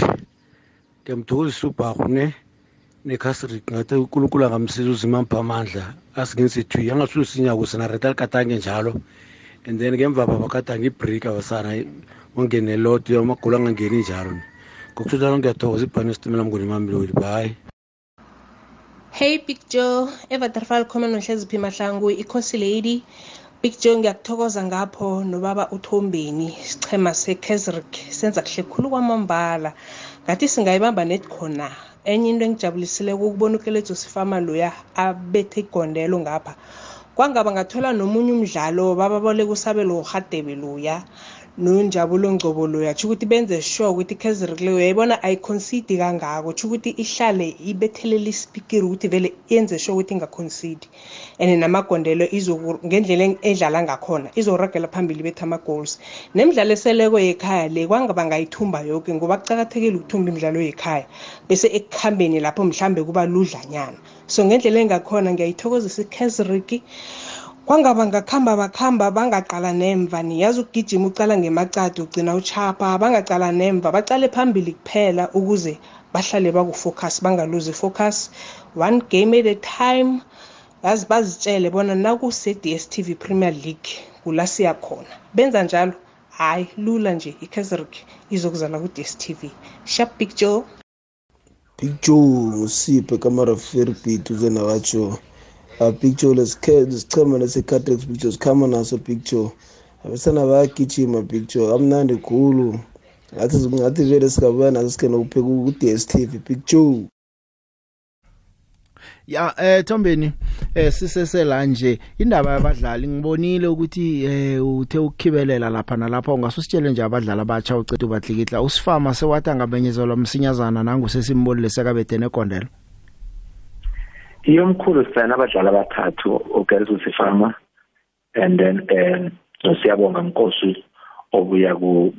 ngiyamthokozisa ubharhu ne? Necastrick ngathi unkulunkulu angamsiza uzimampa amandla asingenzethu angasulu sinyako senareta likatange njalo and then ngemva pha bakatange ibreak abasana ungene lot amagolo angangeni njalo ngokuthutha ngiyathokoza ibhani esitimela mngoni mamilodi bye Hey Big Joe, evaterfal khona nohlezi phi mahlangu ikhosi lady. Big Joe ngiyakuthokoza ngapho nobaba uThombeni sichema seKaizersburg senza kuhle khulu kwamambala. Ngathi singayibamba net khona. Enye into engijabulisile ukubona uKelezo sifama loya abethe igondelo ngapha. Kwangaba ngathola nomunye umdlalo bababole kusabelo uHadebe loya. Nonjabulo ngcobo loya. Tsho ukuthi benze sure ukuthi iKaizer leyo yayibona ayiconcede kangako. Tsho ukuthi ihlale ibethelele isipikiri ukuthi vele yenze sure ukuthi ingaconcede. And namagondelo ngendlela edlala ngakhona izoragela phambili betha ama-goals. Nemidlalo eseleko yekhaya le kwangaba ngayithumba yoke ngoba kucakathekile ukuthumba imidlalo yekhaya. Bese ekuhambeni lapho mhlambe kuba ludlanyana. So ngendlela engakhona ngiyayithokozisa iKaizerik kwangaba ngakhamba bakhamba bangaqala nemva niyazi ukugijima ucala ngemacadi ugcina uchapha bangaqala nemva bacale phambili kuphela ukuze bahlale bakufocus bangaluzi focus. One game at a time. Yazi bazitshele bona nakuse-dstv premier league kula siya khona. Benza njalo? Hayi lula nje ikaizerik izokuzala ku-dstv sharp big joe. Big joe ngusiphe kamaraferi beat uze nakatsho uh, picture lesichema lesi-catex picture. Sikhamba naso picture. Abesana bayagijima picture amnandi khulu ngathi ngathi vele singabuya naso sikhe nokupheka ku-dstv picture. Ya eh Thombeni eh sisesela nje. Indaba yabadlali ngibonile ukuthi eh uthe ukukhibelela lapha nalapha ungasusitshele nje abadlali abatsha ucethu bahlikihla usifama sewathi ngabenyezelwa msinyazana nangu sesimbolile sekabede nekondelo iyomkhulu sifana abadlali abathathu uGerzo Sifama and then um siyabonga Nkosi obuya ku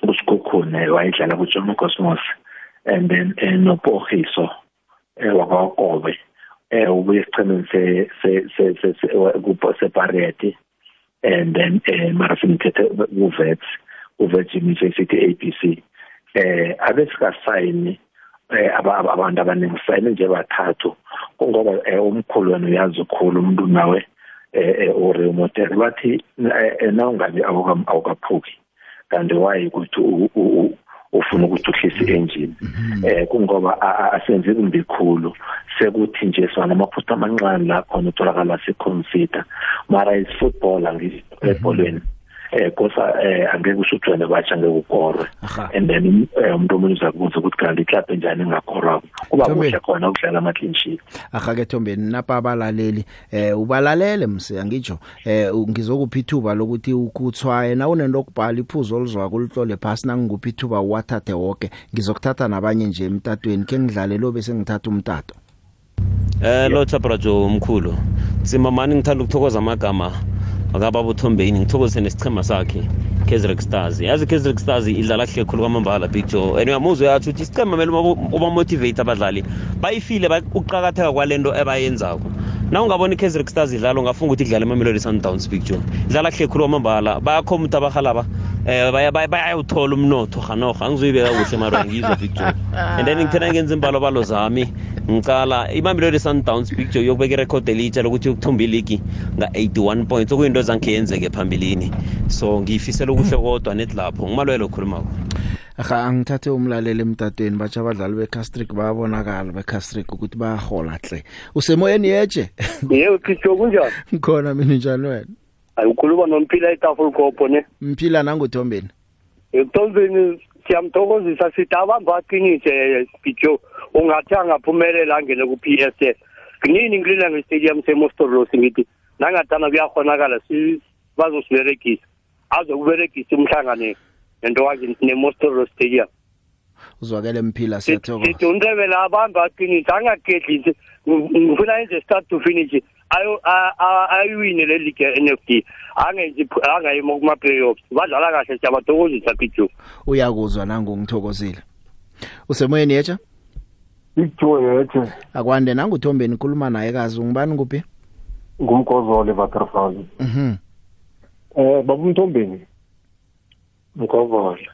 kusikhukhune wayedlala ku Jomo Cosmos and then noPohiso wakwakobe eh ubuye sichemeni se se se se kupho separity and then eh mara simthethe uVets uVets University ABC eh abesikasayini eh abantu abaningi sayine nje bathathu. Kungoba umkhulu wena uyazi ukhulu umuntu nawe eh uremote bathi na ungabe awukaphuki kanti wayi ukuthi ufuna ukuthi uhlise engine eh kungoba asenze kumbi khulu. Sekuthi nje sona amaphutha amancane la khona utholakala seconsider mara is football angisebholweni eh kosa eh angeke usujwayele batsha ngeke ukorwe and then umuntu omunye uzakubuza ukuthi kanti club enjani engakorwa kuba kuhle khona ukudlala ama clean sheet. Aha ke Thombeni napa abalaleli eh ubalalele mse angitsho eh ngizokupha ithuba lokuthi ukuthwaye na unento okubhala iphuzo olizwa kulihlole phasi nangikupha ithuba wathathe wonke ngizokuthatha nabanye nje emtatweni ke ngidlale lo bese ngithatha umtato. Eh lo chabrajo umkhulu. Tsimamani ngithanda ukuthokoza amagama. Akaba buthombeni ngithokozise nesichema sakhe Kesrick Stars. Yazi Kesrick Stars idlala kuhle khulu kwamambala Big Joe. And uyamuzwa yathi ukuthi isichema kumele uba motivate abadlali bayifile ukuqhakatheka kwalento ebayenzako. Na ungabona iKaizer Stars idlala ungafunga ukuthi idlala eMamelodi Sundowns Big Joe. Idlala kuhle khulu kwamambala. Bayakhomutha abahalaba eh bayawuthola umnotho hanoho angizoyibeka kuhle mara ngizwa Big Joe and then ngithena ngenza imbalo balo zami ngicala iMamelodi Sundowns Big Joe yokubeka irecord elitsha lokuthi ukuthumba iligi nga-81 points. Okuyinto zange yenzeke phambilini. So ngiyifisela ukuhle kodwa net lapho. Ngumalwelo okhulumako. Aha angithathe umlaleli emtatweni batsha abadlali beCastric bayabonakala beCastric ukuthi bayahola hle usemoyeni yeje yebo Christo kunjani? Ngikhona mina njani wena. Ayikhuluma nomphila etaful kopo ne? Mphila nanguthombeni. Ekuthombeni siyamthokozisa sithi abamba aqinise Picho ungathi angaphumelela angene ku PSL kunini ngilila ngestadium seMostorosi ngithi nangathana kuyakhonakala bazosiberegisa azokuberegisa umhlangane nento wazi nemostoro stadium. Uzwakele mphila siyathokoza. Sithi uNdebele abantu aqinise angagedlisi ngifuna enze start to finish. Ayo a- a- ayiwine le league ye-NFT angenzi angayima kuma playoffs badlala kahle siyabathokozisa pichu. Uyakuzwa nangongithokozile usemoyeni yetsha Icjoy yethe akwande nanguthombeni khuluma naye kazi. Ungibani kuphi ngumgozole Butterfly. mhm. Eh baba Mthombeni. Ngozole.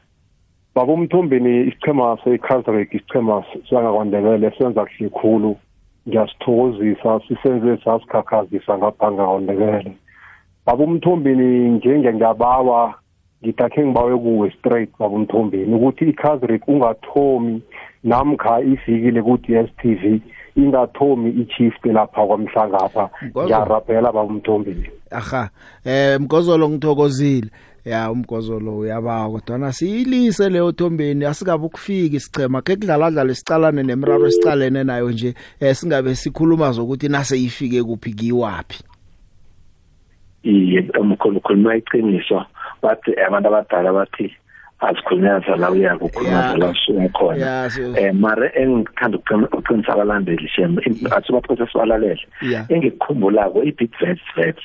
Baba Mthombeni isichema seKaiserberg isichema sangakwandebele senza kuhle khulu. Ngiyasithokozisa sisenze sasikhakhazisa ngapha ngakwandebele. Baba Mthombeni njenge ngiyabawa ngidakhe ngibawe kuwe straight baba Mthombeni ukuthi iKaiserberg ungathomi namkha ifikile ku DStv ingathomi ichief lapha kwamhlangapha ngiyarabhela baba Mthombeni. aha eh mgozolo ngithokozile ya umgozolo uyabawa kodwa siyilise leyo thombeni asikabe ukufika isichema ke kudlala dlala isicalane nemiraro esicalene nayo nje eh singabe sikhuluma zokuthi nase ifike kuphi kiwapi iye umkhulu khuluma iqiniso. Bathi abantu abadala bathi azikhulunyaza la uya kukhulunyaza la usuka khona. Eh mare engithanda ukuqin- ukuqinisa abalandeli shem athi baphose sibalalele. Engikukhumbulako i-big vets vets.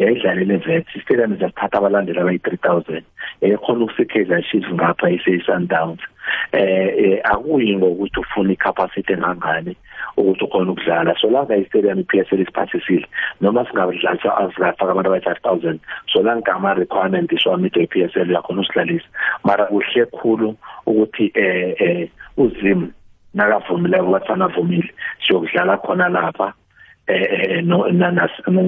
Yayidlalele vets istadium zasithatha abalandeli abayi-three thousand. Yayikhona ukusikeza chiefs ngapha ise-sundowns. Eh eh, akuyi ngokuthi ufuna i-capacity engangani ukuthi ukhona ukudlala. Solanga i-stadium i-PSL isiphasisile noma singadlalisa azingafaka abantu abayi-five thousand solanga ama-requirement isiwamide i-PSL uyakhona usidlalisa mara kuhle khulu ukuthi eh eh uzim nakavumileko bathana avumile siyokudlala khona lapha. Eh eh, no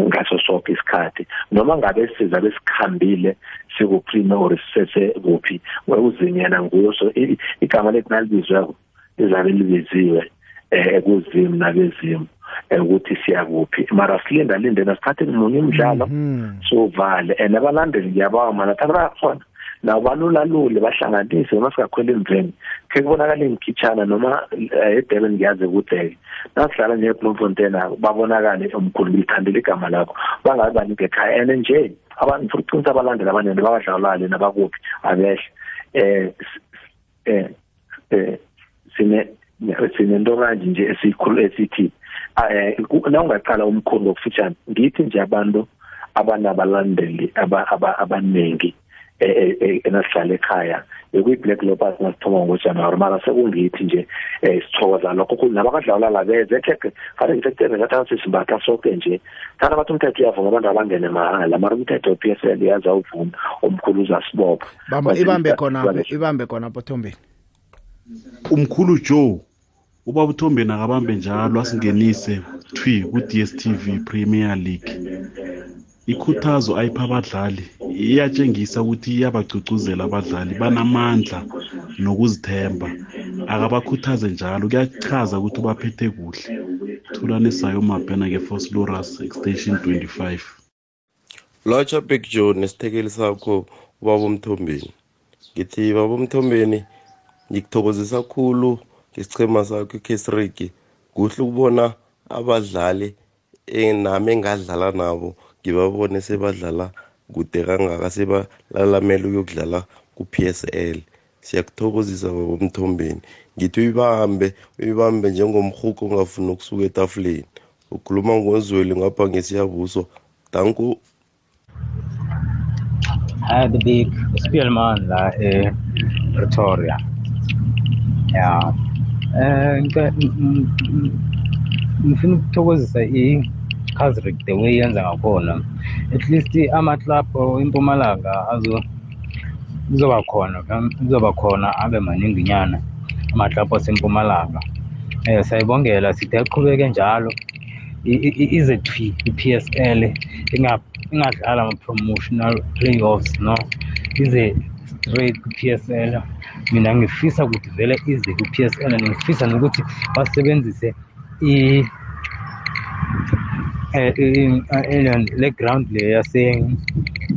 ngaso sonke isikhathi. Noma ngabe sizabe sikhambile sikuprime or sisese kuphi wewuzinyana nguyo so igama lethu nalibizweko lizabe libiziwe eh kuzimu nabezimu eh, ukuthi siyakuphi. Mara silinda linde nasithathe munye umdlalo sovale and abalandeli ngiyabawa mana thatha bayakhona. Nabo balulalule bahlanganise noma singakhwela emveni khe kubonakala imkhitshana noma eh, edurban ngiyazi kudeke nasidlala nje-bloemfontein babonakale umkhulu ngilithandela igama lakho. Bangabe banike ekhaya and nje abantu futhi uqinisa abalandeli abanene babadlalale nabakuphi abehle. Eh s- eh eh sine sinento kanje nje esikhulu esithi eh ku- nawungaqala umkhulu ngokufitshane ngithi nje abantu abanabalandeli aba- aba- abaningi. eh, eh, enasihlala ekhaya bekuyi-black lopers nasithoma ngojanuwari. Mara sekungithi nje um sithokoza lokho khulu nabakadlawula la beze ekheke kade ngithetele ngathi sisimbatha soke nje. Thana bathi umthetho uyavuma abantu abangene mahala. Mara umthetho we-p s l yazawuvuma omkhulu uzasibopha. Bamba ibambe khona ibambe khona pothombeni umkhulu Joe ubaba uthombeni akabambe njalo asingenise thwi ku-DStv Premier League. Ikhuthazo ayipha abadlali iyatshengisa ukuthi iyabagcugcuzela abadlali banamandla nokuzithemba. Akabakhuthaze njalo kuyachaza ukuthi baphethe kuhle. Thulane sayo mabhena nge-force loras extension 25 lotsha big joe nesithekeli sakho ubaba umthombeni. Ngithi baba umthombeni ngikuthokozisa khulu ngesichema sakho ikesriki kuhle ukubona abadlali nami engadlala nabo. Ngibabone sebadlala kude kangaka sebalalamela ukuyokudlala ku-PSL siyakuthokozisa baba umthombeni ngithi uyibambe uyibambe njengomhuko ongafuni ukusuka etafuleni. Ukhuluma ngozweli ngapha ngesiyabuso danku Hi, the big Spielman la eh, Pretoria. Yeah. Eh ngika- m- m- m- ngifuna ukuthokozisa i-Kazrick the way yenza ngakhona. At least ama-club eMpumalanga azo kuzoba khona kuzoba khona abe maninginyana ama-club asempumalanga. Eh sayibongela sithi aqhubeke njalo i- i- i- ize thwi i-PSL inga- ingadlala ama-promotional playoffs no ize straight ku-PSL mina ngifisa ukuthi vele ize ku-PSL and ngifisa nokuthi basebenzise i eh, i- i- le ground le yase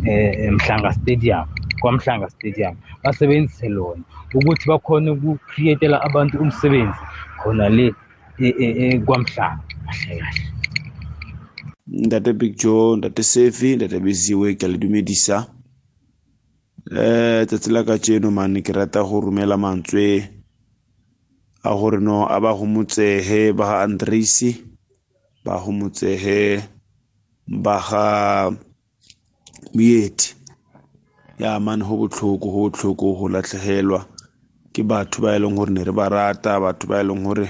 eh, Mhlanga Stadium kwaMhlanga Stadium. Basebenzise lona ukuthi bakhone ukucreatela abantu umsebenzi khona le eh, eh, eh, kwaMhlanga. Kahle kahle. Ntate big joe ntate sefi ntate besiwe ke le dumedisa. Eh tsatsi la ka tseno mane ke rata go romela mantswe a gore no a ba gomotsehe ba ga andresi ba gomotsehe ba ga moeti ya mane go botlhoko go botlhoko go latlhegelwa ke batho ba e leng gore ne re ba rata batho ba e leng gore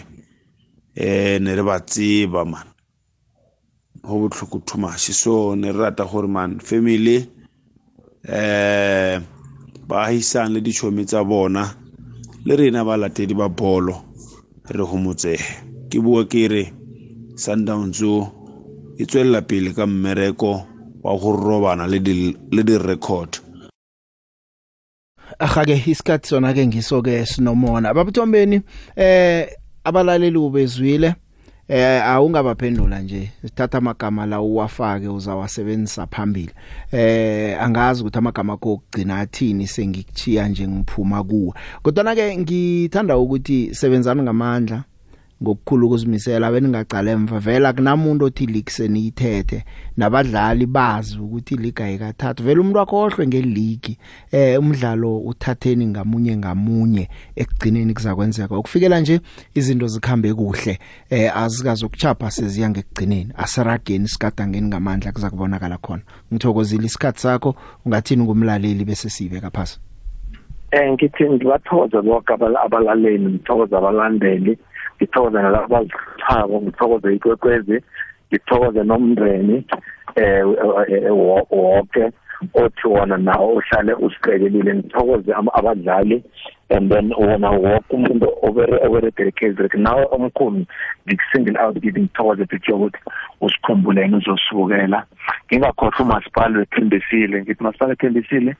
eh ne re ba tseba man go botlhoko too much so ne re rata gore man family eh baahisane le ditšhomi tsa bona le rena balatedi ba bolo re gomotsege ke bua ke re sundowns e tswelela pele ka mmereko wa go robana le di-record. Ahake isikhathi sona ke ngiso-ke sinomona. Babuthombeni eh abalaleli ubezwile eh awungabaphendula nje. Sithatha amagama la uwafake uzawasebenzisa phambili. Eh angazi ukuthi amagama akho okugcina athini sengikuchiya nje ngiphuma kuwe kodwa ke ngithanda ukuthi sebenzani ngamandla. Ngokukhulu ukuzimisela beningacala emva. Vela kunamuntu othi league ithethe nabadlali bazi ukuthi league ayikathatha vele umuntu wakho ohlwe ngeleague eh umdlalo uthatheni ngamunye ngamunye ekugcineni kuzakwenzeka. Ukufikela nje izinto zikhambe kuhle eh azikazi ukuchapha seziya ngekugcineni asirageni sigadangeni ngamandla kuza kubonakala khona. Ngithokozile isikhatsi sakho ungathini ngumlaleli bese sibeka phasi? Eh ngithi ngibathokoza bonke abalaleli ngithokoza abalandeli. Ngithokoze nalabo abazichabo ngithokoze ikwekwezi ngithokoze nomndeni eh wonke othi wona nawo uhlale usiqekelile. Ngithokoze abadlali and then wona wonke umuntu obere obere dedicated nawe omkhulu ngikusingle out ngithi ngithokoze picture ukuthi usikhumbuleni uzosukela ngingakhohlwa umasipala wethembisile ngithi masipala wethembisile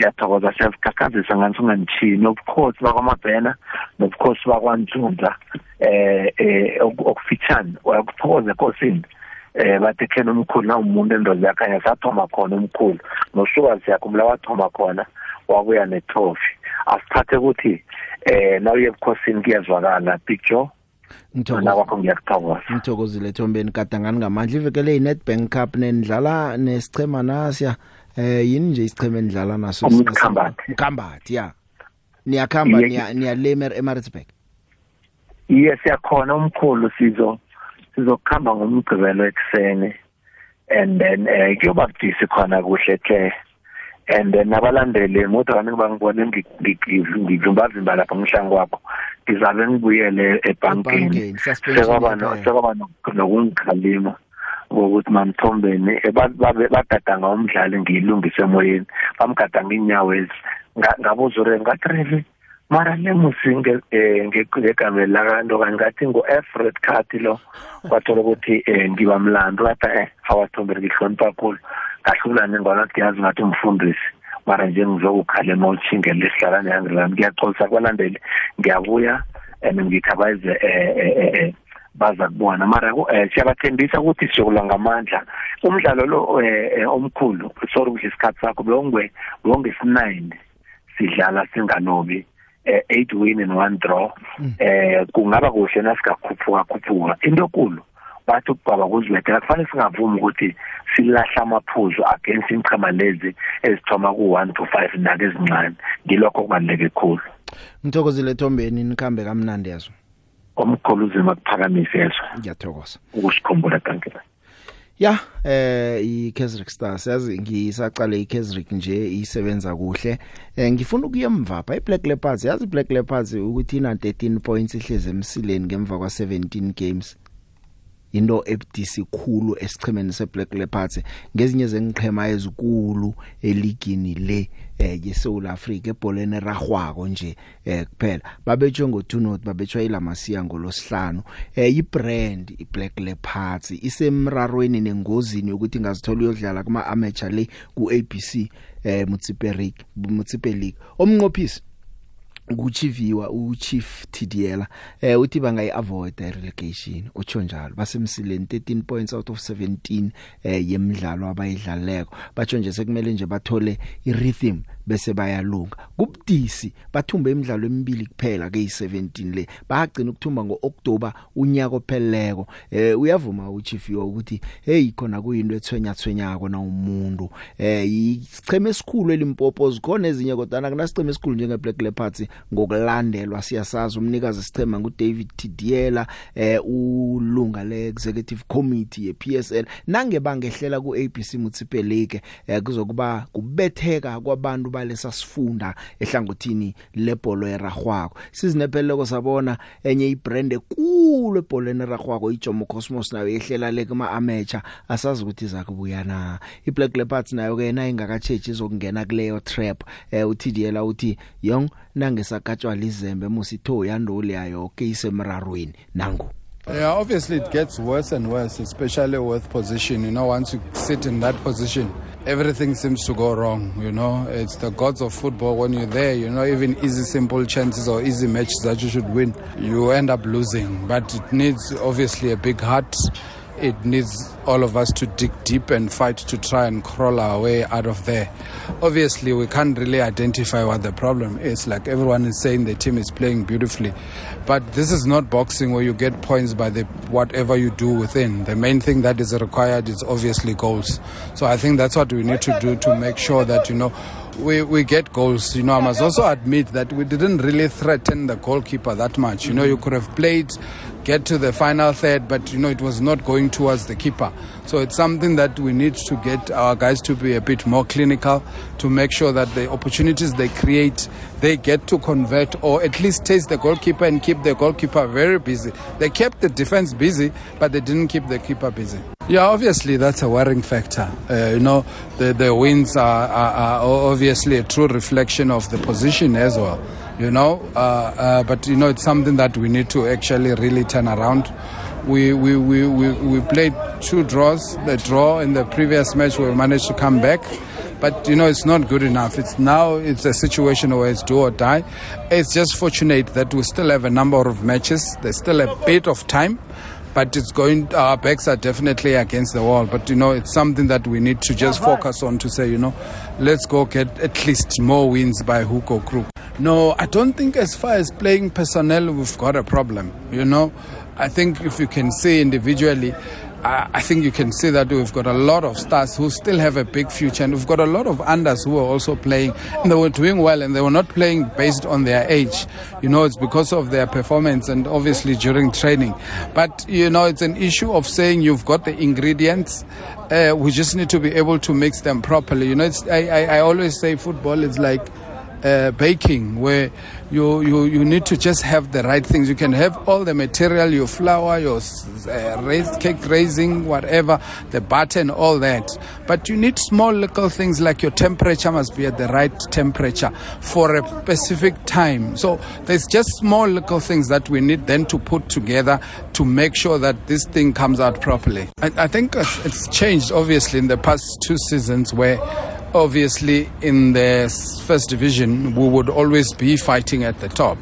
ngiyathokoza siyazikhakhazisa ngani unganithini ubukhosi bakwamabhena nobukhosi bakwanzunza eh eh okufitshane uyakuthokoza enkosini. Eh bathi khena umkhulu na umuntu endoda yakhanya sathoma khona umkhulu. Nosuka siyakhumbula wathoma khona wabuya netrophy. Asithathe ukuthi eh nawuye ebukhosini kuyezwakala picture ngithokozile Thombeni kadangani ngamandla. Ivekele iNetbank Cup nendlala nesichema nasya. Eh yini nje isicheme endlala naso? Umkhambathi mkhambathi. Ya. Niyakhamba niya niyalemer eMaritzburg. Yes siyakhona umkhulu sizo sizokuhamba ngomgqibelo ekseni and then eh kuyoba budisi khona kuhle ke and then abalandeli muthi kani bangibone ngivimba lapha ngihlangu wakho ngizabe ngibuyele ebankini sekwaba sekwaba nokungikhalima ngokuthi mamthombeni bagadanga umdlali ngiyilungise emoyeni. Bamgadanga inyawo ezi. Ngabuza ure ngathi mara lemusi ngegama lakanto kanti ngathi ngu-efred card lo kwathola ukuthi um ngiba mlando kata eh awathombere ngihlonipha kakhulu. Ngahlulane ngona kuthi yazi ngathi umfundisi mara nje ngizokukhala emawutshinge lesihlalane yangilami ngiyaxolisa kubalandeli ngiyabuya and ngithi abayize um baza kubona. Mara siyabathembisa ukuthi siyokulwa ngamandla. Umdlalo lo omkhulu sorry kudla isikhathi sakho bewonge-nine sidlala singalobi eh, eight win and one draw. Eh kungaba kuhle nasikakhuphuka khuphuka into enkulu bathi ukubaba kuzilethela kufanele singavumi ukuthi silahla amaphuzu against inchama lezi ezithoma ku-one to five nake ezincane. Ngilokho kubaluleke khulu. Ngithokozile Thombeni nikhambe kamnandi yazo. Omkhulu uzima kuphakamise yezo ngiyathokoza. Ukusikhumbula kanti Ya eh iKaizer Stars yazi ngisaqale iKaizer nje isebenza kuhle. Eh ngifuna ukuyemva pha iBlack Leopards yazi iBlack Leopards ukuthi ina 13 points ihleze emsileni ngemva kwa 17 games. Into ebudisi khulu esichemeni seBlack Leopards ngezinye zengiqhema ezikulu eligini le eh yeSouth Africa ebholeni ragwako nje eh kuphela. Babetshwe ngo2 not babetshwa ilamasiya ngolosihlanu eh ibrand iBlack Leopards isemrarweni nengozini ukuthi ingazithola uyodlala kuma amateur le ku ABC eh Mutsipe League Mutsipe League. Omnqophisi kuchiviwa uchief Tidiela eh uthi bangayi avoid relegation utsho njalo basemsileni 13 points out of 17 eh yemidlalo abayidlaleko batsho nje sekumele nje bathole irhythm bese bayalunga. Kubudisi bathumba imidlalo emibili kuphela ke yi17 le. Bagcina ukuthumba ngoOctober unyaka opheleleko. Eh uyavuma uchifiwa ukuthi hey khona kuyinto ethwenya thwenyako na umuntu. Eh icheme esikhulu elimpopo zikhona ezinye kodwa kunasiceme esikhulu njenge Black Leopards ngokulandelwa. Siyasazi umnikazi sithema nguDavid Tidiela eh ulunga le executive committee yePSL nange bangehlela ku ABC Municipal League eh kuzokuba kubetheka kwabantu balesa sifunda ehlangothini lebholo eragwako sizinepheleko sabona enye ibrand ekulu ebholeni eragwako iJomo Cosmos nayo ehlela le kuma amateur asazi ukuthi zakubuyana iBlack Leopards nayo ke na ingakachechi izokungena kuleyo trap. Eh uTidiela uthi yong nangesakatshwa lizembe musitho yandoli yayo ke isemrarweni nangu. Yeah, obviously it gets worse and worse, especially with position. You know, once you sit in that position, everything seems to go wrong. You know, it's the gods of football. When you're there, you know, even easy, simple chances or easy matches that you should win, you end up losing. But it needs obviously a big heart. It needs all of us to dig deep and fight to try and crawl our way out of there. Obviously, we can't really identify what the problem is. Like everyone is saying, the team is playing beautifully. But this is not boxing where you get points by the whatever you do within. The main thing that is required is obviously goals. So I think that's what we need to do to make sure that, you know, we, we get goals. You know, I must also admit that we didn't really threaten the goalkeeper that much. You know, you could have played, get to the final third, but you know, it was not going towards the keeper. So it's something that we need to get our guys to be a bit more clinical to make sure that the opportunities they create, they get to convert or at least taste the goalkeeper and keep the goalkeeper very busy. They kept the defense busy, but they didn't keep the keeper busy. Yeah, obviously that's a worrying factor. Uh, you know, the, the wins are, are, are obviously a true reflection of the position as well. You know, uh, uh, but you know it's something that we need to actually really turn around. We, we, we, we, we played two draws. The draw in the previous match we managed to come back but you know it's not good enough. It's now it's a situation where it's do or die. It's just fortunate that we still have a number of matches. There's still a bit of time but it's going our backs are definitely against the wall. But you know it's something that we need to just focus on to say you know let's go get at least more wins by hook or crook. No i don't think as far as playing personnel we've got a problem you know i think if you can see individually I think you can see that we've got a lot of stars who still have a big future, and we've got a lot of unders who are also playing, and they were doing well, and they were not playing based on their age. You know, it's because of their performance and obviously during training. But you know, it's an issue of saying you've got the ingredients. Uh, we just need to be able to mix them properly. You know, I, I, I always say football is like uh, baking where you, you you need to just have the right things. You can have all the material your flour your uh, raised cake raising whatever the butter and all that. But you need small little things like your temperature must be at the right temperature for a specific time. So there's just small little things that we need then to put together to make sure that this thing comes out properly. I, I think it's, it's changed obviously in the past two seasons where obviously in the first division we would always be fighting at the top.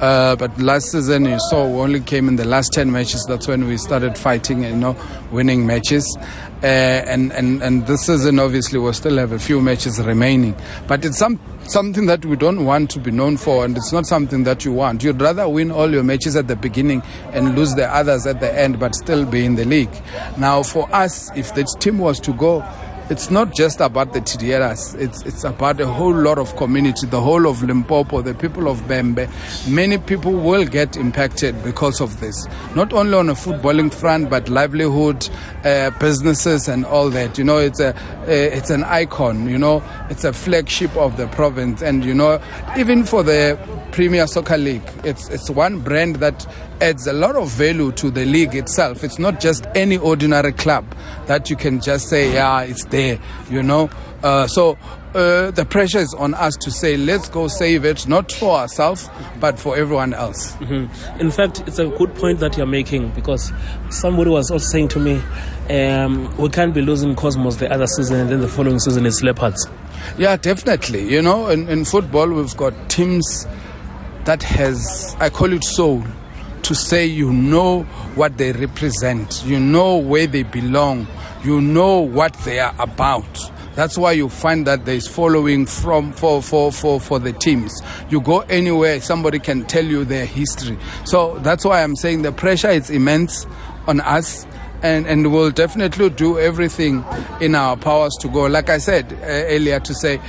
Uh, but last season you saw we only came in the last 10 matches. That's when we started fighting you know winning matches. Uh, and, and, and this season obviously we still have a few matches remaining. But it's some, something that we don't want to be known for and it's not something that you want. You'd rather win all your matches at the beginning and lose the others at the end but still be in the league. Now for us if the team was to go it's not just about the TDLs. It's it's about a whole lot of community, the whole of Limpopo, the people of Bembe. Many people will get impacted because of this. Not only on a footballing front, but livelihood, uh, businesses, and all that. You know, it's a uh, it's an icon. You know, it's a flagship of the province, and you know, even for the Premier Soccer League, it's it's one brand that adds a lot of value to the league itself. It's not just any ordinary club that you can just say, yeah, it's there, you know. Uh, so uh, the pressure is on us to say, let's go save it, not for ourselves, but for everyone else. Mhm. In fact, it's a good point that you're making because somebody was also saying to me, um, we can't be losing Cosmos the other season and then the following season is Leopards. Yeah, definitely. You know, in, in football, we've got teams that has I call it soul to say you know what they represent, you know where they belong, you know what they are about. That's why you find that there is following from for, for, for, for the teams. You go anywhere, somebody can tell you their history. So that's why I'm saying the pressure is immense on us. And, and we'll definitely do everything in our powers to go. Like I said uh, earlier, to say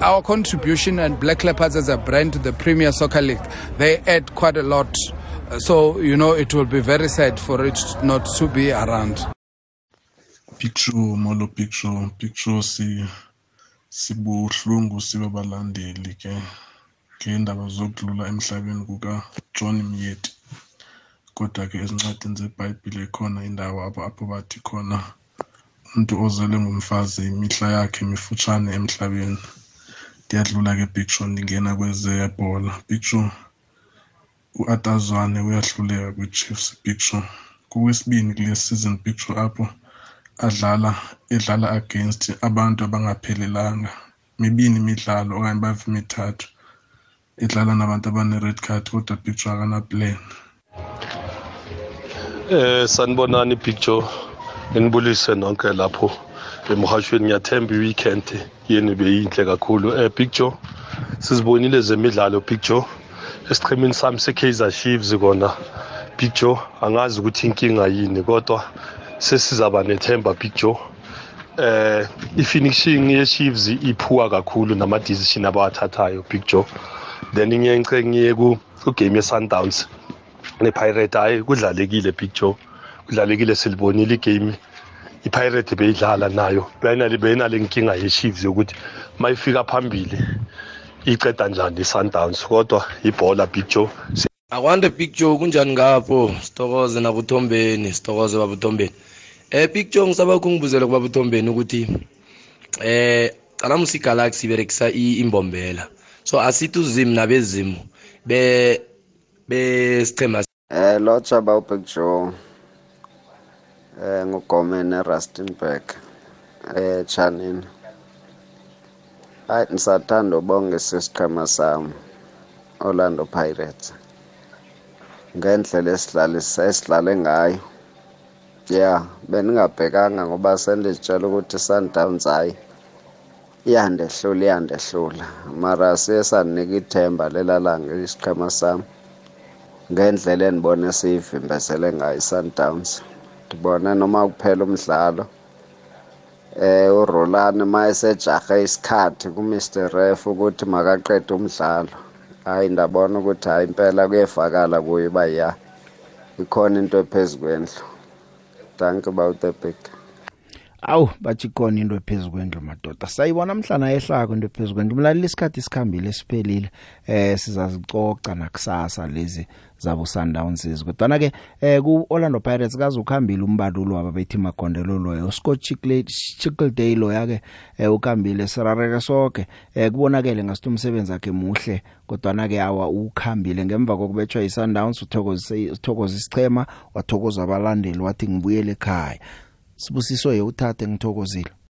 our contribution and Black Leopards as a brand to the Premier Soccer League, they add quite a lot. So, you know, it will be very sad for it not to be around. picture molo picture picture si sibuhlungu sibe balandeli ke ngeendaba zokudlula emhlabeni kukajohn myeti kodwa ke ezincwadini zebhayibhile ikhona indawo apho apho bathi khona umntu ozelwe ngumfazi imihla yakhe mifutshane emhlabeni. Ndiyadlula ke picture ndingena kwezebhola. Picture. Uatazwane uyahluleka kwi-chiefs picture. Kuwesibini kule season picture apho adlala edlala against abantu abangaphelelanga. Mibini imidlalo okanye bave mithathu edlala nabantu abane-red card kodwa picture akanaplan. Eh sanibonani picture nginibulise nonke lapho emhashweni ngiyathemba i-weekend yeni beyinhle kakhulu. Eh picture sizibonile zemidlalo picture? Esiqhemeni sami se-Kaizer Chiefs kona. Picture angazi ukuthi inkinga yini kodwa sesizaba nethemba picture eh i-finishing ye-Chiefs iphuwa kakhulu nama decision abawathathayo picture then ngiye ngice ngiye ku game ye-Sundowns. ne-Pirate hayi kudlalekile picture kudlalekile silibonile igame. i-Pirate beyidlala nayo. Beyinale nkinga ye-Chiefs yokuthi mayifika phambili. Iceda njani i-Sundowns kodwa ibhola picture akwande picture kunjani ngapho? Sitokoze nabuthombeni sitokoze babuthombeni eh picture ngisaba kungibuzela kuba buthombeni ukuthi eh calamusi galaxy iberekisa imbombela. So asithi uzimu nabezimu be besichema Eh lotsha bawupicture eh ngugomene Rustenburg eh Chanini Hayi nisathanda ubonge sesiqhema sami Orlando Pirates. Ngendlela esidlale ngayo. Yeah beningabhekanga ngoba senditshela ukuthi Sundowns hayi iyandehlula iyandehlula. Mara siye sanika ithemba lelalanga isiqhema sami. Ngendlela enibone siyivimbezele ngayo i-Sundowns ndibone noma kuphela umdlalo eh uRolani mayesejahe isikhathi kuMr Ref ukuthi makaqede umdlalo. Hayi ndabona ukuthi hayi impela kuyevakala kuye uba ya ikhona into ephezulu thank you about the big awu bathi khona into ephezulu kwendlu madoda. Sayibona mhlana ehlako into ephezulu kwendlu. Mlaleli isikhathi sikhambile siphelile. Eh sizazicoca nakusasa lezi zabo Sundowns kodwa ke eh ku Orlando Pirates kaze ukhambile umbalulo wababethi magondelo loyo Scott Chickley Chickledale lo yake eh ukhambile sirareke sonke eh kubonakele ngasithi umsebenzi wakhe muhle kodwa ke awa ukhambile ngemva kokubetshwa iSundowns uthokozise uthokoza isichema wathokoza abalandeli wathi ngibuyele ekhaya. Sibusiso ye uthathe ngithokozile.